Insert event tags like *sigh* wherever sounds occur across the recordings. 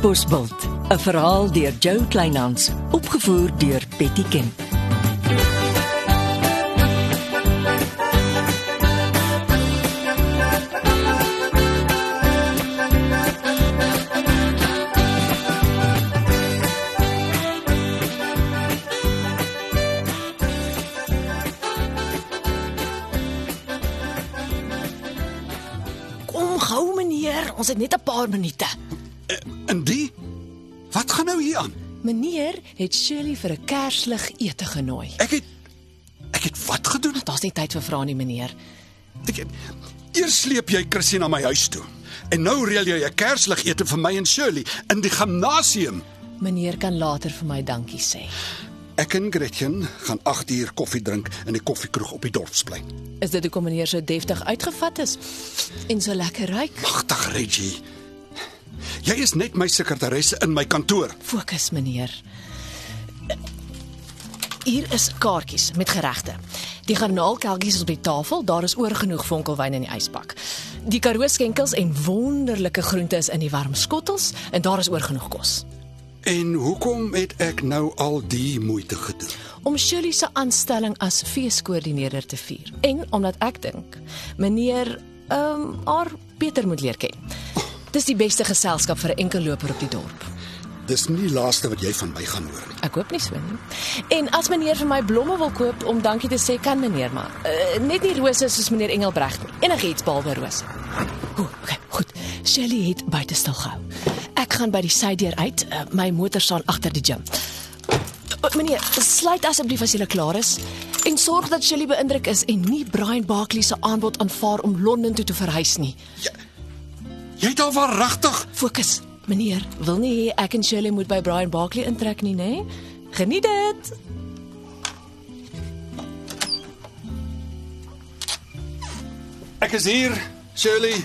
Katbosveld, 'n verhaal deur Jo Kleinhans, opgevoer deur Betty Kemp. Kom gou meneer, ons het net 'n paar minute. En die? Wat gaan nou hier aan? Meneer het Shirley vir 'n kerslig ete genooi. Ek het ek het wat gedoen? Daar's nie tyd vir vrae nie, meneer. Ek het, eers sleep jy Chrissy na my huis toe. En nou reël jy 'n kerslig ete vir my en Shirley in die gimnasium. Meneer kan later vir my dankie sê. Ek en Gretchen gaan 8 uur koffie drink in die koffiekroeg op die dorpsplein. Is dit hoekom meneer so deftig uitgevat is en so lekker ruik? Magtig Reggie. Jy is net my sekretaresse in my kantoor. Fokus, meneer. Hier is kaartjies met geregte. Die garnaalkelkies is op die tafel, daar is oor genoeg vonkelwyn in die ysbak. Die karoo skenkels en wonderlike groente is in die warm skottels en daar is oor genoeg kos. En hoekom het ek nou al die moeite gedoen? Om Shirley se aanstelling as feeskoördineerder te vier en omdat ek dink meneer ehm um, haar beter moet leer ken. Dis die beste geselskap vir 'n enkel loper op die dorp. Dis nie die laaste wat jy van my gaan hoor nie. Ek hoop nie so nie. En as meneer vir my blomme wil koop om dankie te sê, kan meneer maar. Uh, net nie rose soos meneer Engelbregt nie. Enigiets behalwe rose. Ooh, okay, goed. Shelly het buite stil gehou. Ek gaan by die sydeur uit. Uh, my motor staan agter die gym. Uh, meneer, sluit asseblief as jy klaar is en sorg dat Shelly beïndruk is en nie Brian Barkley se aanbod aanvaar om Londen toe te verhuis nie. Jy het al waaragtig Fokus. Meneer, wil nie hê ek en Shirley moet by Brian Barkley intrek nie, né? Geniet dit. Ek is hier, Shirley.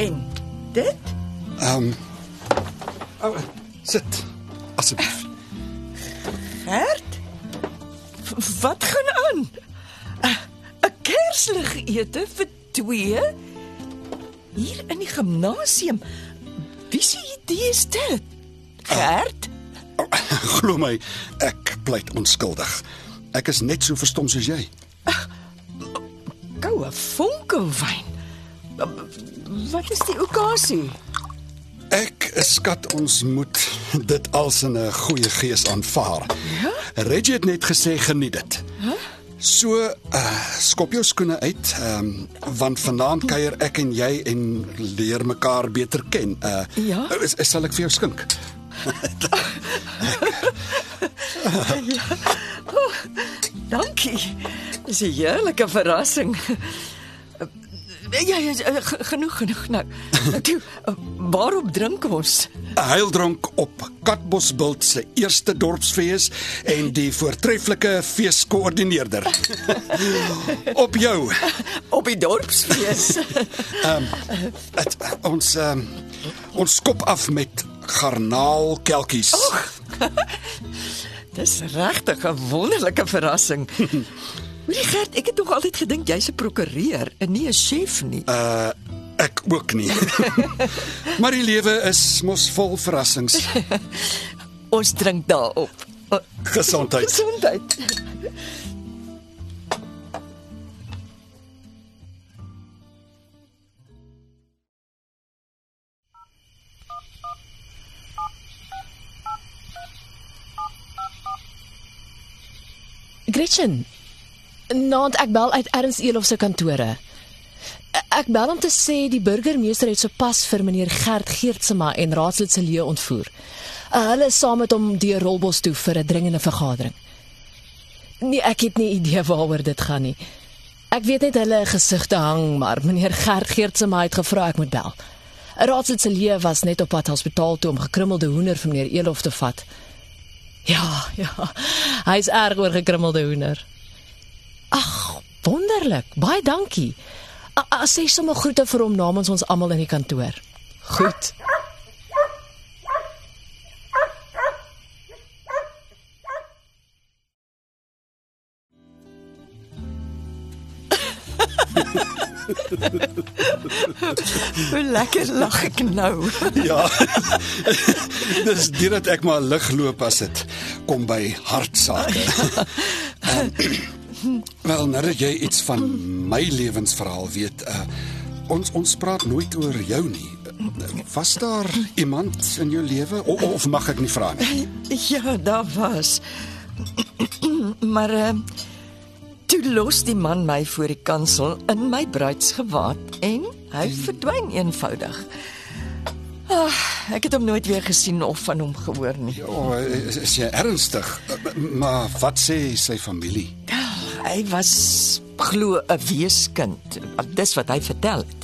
En dit? Ehm um, oh, sit asseblief. Gert? V- Wat gaan aan? 'n Kerslig ete vir twee hier in die gimnasium. Wie se idee is dit? Gert? *laughs* Glo my, ek pleit onskuldig. Ek is net so verstom soos jy. Goue vonkelwyn. Wat is die okasie? Ek skat ons moet dit als 'n goeie gees aanvaar. Ja? Reggie het net gesê geniet dit. So, uh, skop jou skoene uit, ehm um, want vanaand kuier ek en jy en leer mekaar beter ken. Uh Ja? is, is, sal ek vir jou skink? *laughs* Dankie. Dis 'n heerlike verrassing. Ja, ja, ja, ge- genoeg, genoeg. Nou, nou toe, waarop drink ons? 'n Heildronk op Katbosbult se eerste dorpsfees en die voortreffelike feeskoördineerder. *laughs* op jou. Op die dorpsfees. *laughs* Het, ons um, ons skop af met garnaalkelkies. *laughs* Dis regtig 'n wonderlike verrassing. Hoorie Gert, ek het nog altyd gedink jy's 'n prokureur en nie 'n chef nie. Uh ek ook nie. *laughs* maar die lewe is mos vol verrassings. *laughs* Ons drink daarop. Gesondheid. *laughs* Gesondheid. Gretchen. Naand ek bel uit Ernst Elof se kantore. Ek bel om te sê die burgemeester het sopas vir meneer Gert Geertsema en raadslid Celie ontvoer. Uh, Hulle is saam met hom deur Rolbos toe vir 'n dringende vergadering. Nee, ek het nie idee waaroor dit gaan nie. Ek weet net hulle gesigte hang, maar meneer Gert Geertsema het gevra ek moet bel. Raadslid Celie was net op pad hospitaal toe om gekrummelde hoender vir meneer Elof te vat. Ja, ja. Hy's erg oor gekrummelde hoender. Ag, wonderlik. Baie dankie. A- As sê sommer groete vir hom namens ons almal in die kantoor. Goed. Hoe lekker lag ek nou. Ja. *laughs* Dis dit ek maar lig loop as dit kom by hartsake. *laughs* Wel, nou dat jy iets van my lewensverhaal weet, uh, ons ons praat nooit oor jou nie. Was daar iemand in jou lewe of, of mag ek nie vra nie? *laughs* Ja, daar was. *clears throat* maar uh, toe los die man my voor die kansel in my bruidsgewaad en hy verdwyn eenvoudig. Ah, ek het hom nooit weer gesien of van hom gehoor nie. Ja, is, is jy ernstig? Maar wat sê sy familie? Hy was glo 'n weeskind. Dis wat hy vertel het.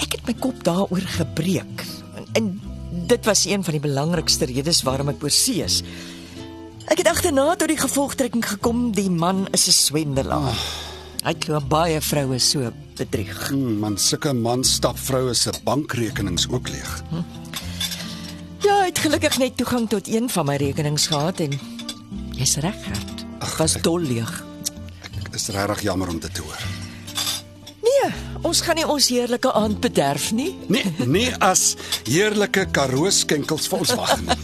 Ek het my kop daaroor gebreek. En, en dit was een van die belangrikste redes waarom ek oorsee is. Ek het agterna tot die gevolgtrekking gekom die man is 'n swendelaar. Oh. Hy glo baie vroue so bedrieg. Hmm, man, sulke man stap vroue se bankrekenings ook leeg. Hm? Ja, hy het gelukkig net toegang tot een van my rekenings gehad en jy's reg, Gert. Ag, was dol leeg. Is regtig jammer om dit te hoor. Nee, ons gaan nie ons heerlike aand bederf nie. Nee, nee as heerlike Karoo skenkels vir ons wag nie.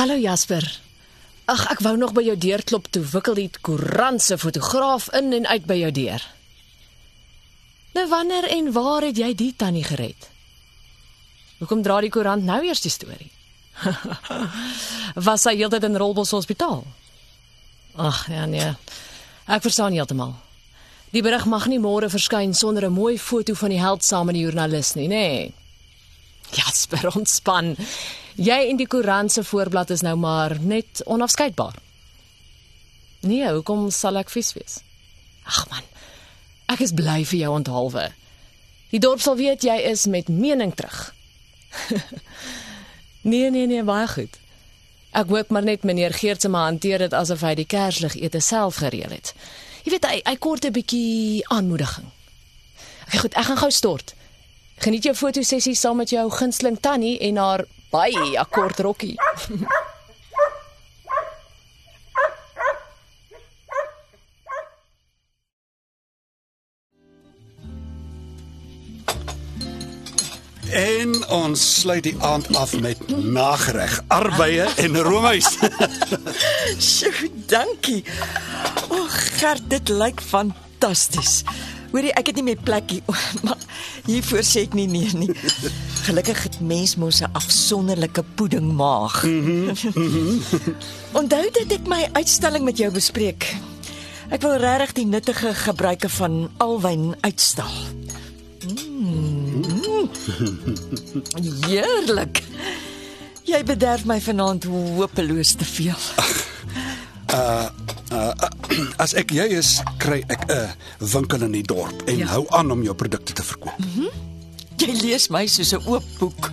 Hallo Jasper. Ag, ek wou nog by jou deur klop toe wikkel die koerant se fotograaf in en uit by jou deur. Nou wanneer en waar het jy die tannie gered? Hoekom dra die koerant nou eers die storie? *laughs* Was sy heeltyd in Rolbos Hospitaal? Ag, ja nee. Ek verstaan heeltemal. Die berig mag nie môre verskyn sonder 'n mooi foto van die held saam met die joernalis nie, nê? Nee. Jasper, *laughs* ontspan. Jy en die koerant se voorblad is nou maar net onafskeidbaar. Nee, hoekom sal ek vies wees? Ag man. Ek is bly vir jou onthaalwe. Die dorp sal weet jy is met mening terug. *laughs* nee, nee, nee, baie goed. Ek hoop maar net meneer Geertse maar hanteer dit asof hy die kerslig ete self gereël het. Jy weet hy hy kort 'n bietjie aanmoediging. Okay, goed, ek gaan gou stort. Geniet jou fotosessie saam met jou gunsteling tannie en haar baie kort rokkie. En ons sluit die aand af met nagereg, arbeye en roomys. *laughs* Sjoe, dankie. O, Gert, dit lyk fantasties. Hoorie, ek het nie my plekkie, *laughs* maar hiervoor sê ek nie nee nie. Gelukkig het mens mos 'n afsonderlike pudding maag. Mm -hmm. Onthou dit ek my uitstalling met jou bespreek. Ek wil regtig die nuttige gebruike van alwyn uitstal. Mm. Heerlik. Jy bederf my vanaand hopeloos te veel. Uh Uh, *clears throat* as ek jy is, kry ek 'n winkel in die dorp en ja. hou aan om jou produkte te verkoop. Mm -hmm. Jy lees my soos 'n oop boek.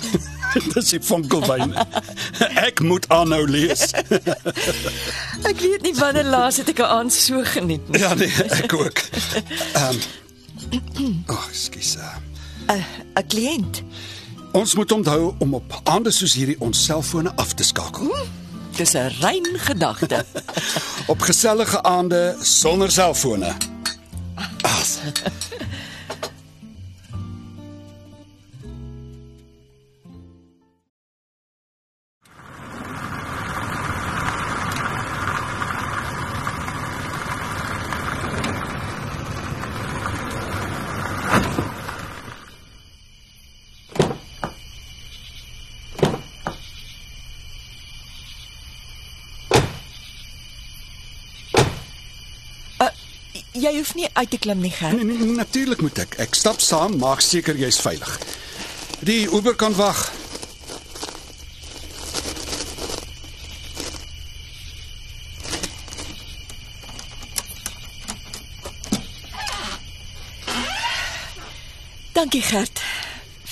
*laughs* Dis die fonkelwyn. *laughs* ek moet aanhou lees. *laughs* ek weet nie wanneer laas het ek 'n aand so geniet nie. Ja nee, ek ook. Ehm um, *clears throat* Oh, skus. 'n uh, 'n kliënt. Ons moet onthou om op aande soos hierdie ons selfone af te skakel. Mm. Dis 'n rein gedagte. Op gesellige aande sonder selfone. As. Jy hoef nie uit te klim nie, Gert. Nee, nee, nee natuurlik moet ek. Ek stap saam, maak seker jy's veilig. Die Uber kan wag. Dankie Gert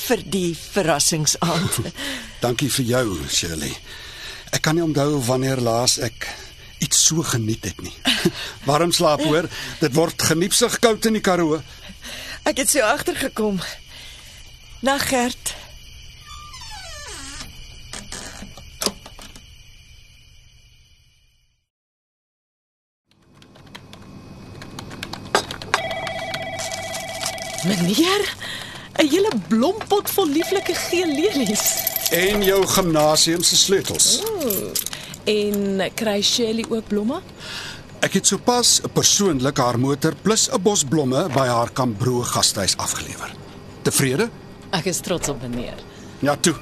vir die verrassingsaand. *laughs* Dankie vir jou, Shirley. Ek kan nie onthou wanneer laas ek iets so geniet het nie. *laughs* Warm slaap hoor. Dit word geniepsig koud in die Karoo. Ek het so agtergekom. Nag Gert. Meneer, 'n hele blompot vol lieflike geel lelies. En jou gimnasium se sleutels. En kry Shirley ook blomme? Ek het sopas persoonlik haar motor plus 'n bos blomme by haar Kambro gastehuis afgelewer. Tevrede? Ek is trots op meneer. Ja, toe.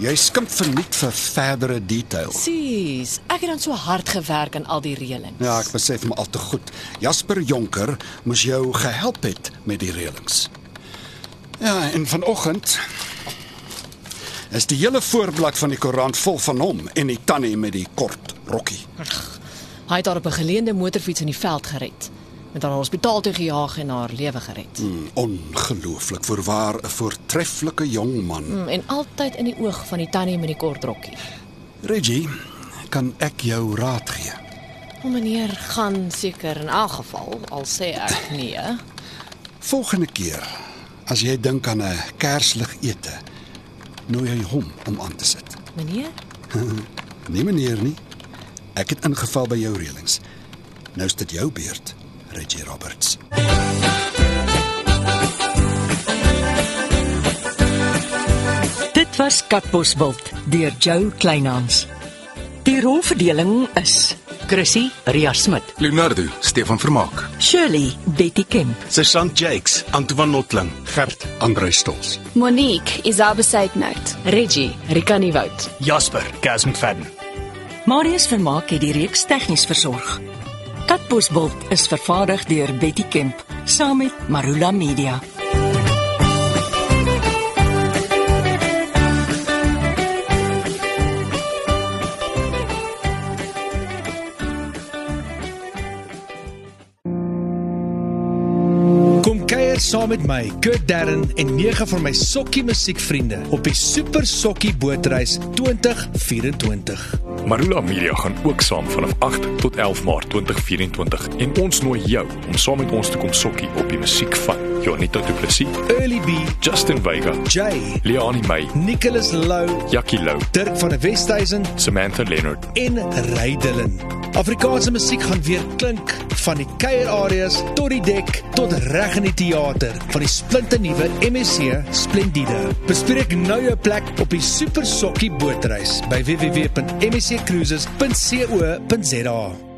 Jy skimp verniet vir verdere detail. Sis, ek het dan so hard gewerk aan al die reëlings. Ja, ek besef maar al te goed. Jasper Jonker moes jou gehelp het met die reëlings. Ja, en vanoggend is die hele voorblad van die koerant vol van hom en die tannie met die kort rokkie. Hy het haar op 'n geleende motorfiets in die veld gered. Met haar hospitaal toe gejaag en haar lewe gered. Hmm, ongelooflik voorwaar 'n voortreffelike jong man. Mm, En altyd in die oog van die tannie met die kort rokkie. Reggie, kan ek jou raad gee? O meneer gaan seker in elk geval al sê ek nee. Volgende keer as jy dink aan 'n kerslig ete, nooi jy hom om aan te sit. Meneer? *laughs* Nee meneer nie. Ek het ingeval by jou reëlings. Nou is dit jou beurt, Reggie Roberts. Dit was Katbosveld deur Joe Kleinhans. Die rolverdeling is Chrissy Ria Smit, Leonardo, Stefan Vermaak. Shirley Betty Kemp, Sergeant Jakes, Antoine Notling, Gert Andrei Stols. Monique Isabel Seidnout. Reggie, Rikani Wout. Jasper, Gaz McFadden. Marius Vermaak het die reeks tegnies versorg. Katbosveld is vervaardig deur Betty Kemp saam met Marula Media. Kuier saam met my, Kurt Darren en nege van my sokkie musiekvriende op die Super Sokkie Bootreis 2024. Marula Media gaan ook saam vanaf 8 tot 11 Maart 2024 en ons nooi jou om saam met ons te kom sokkie op die musiek van Jonita Du Plessis, Early B, Justin Vega, Jay, Leani May, Nicholas Lou, Jackie Lou, Dirk van der Westhuizen Samantha Leonard. en Ray Dillon. Afrikaanse musiek gaan weer klink van die kuierareas tot die dek tot reg in die teater van die splinte nuwe MSC Splendide. Bespreek nou jou plek op die Super Sokkie Bootreis by www.msccruises.co.za.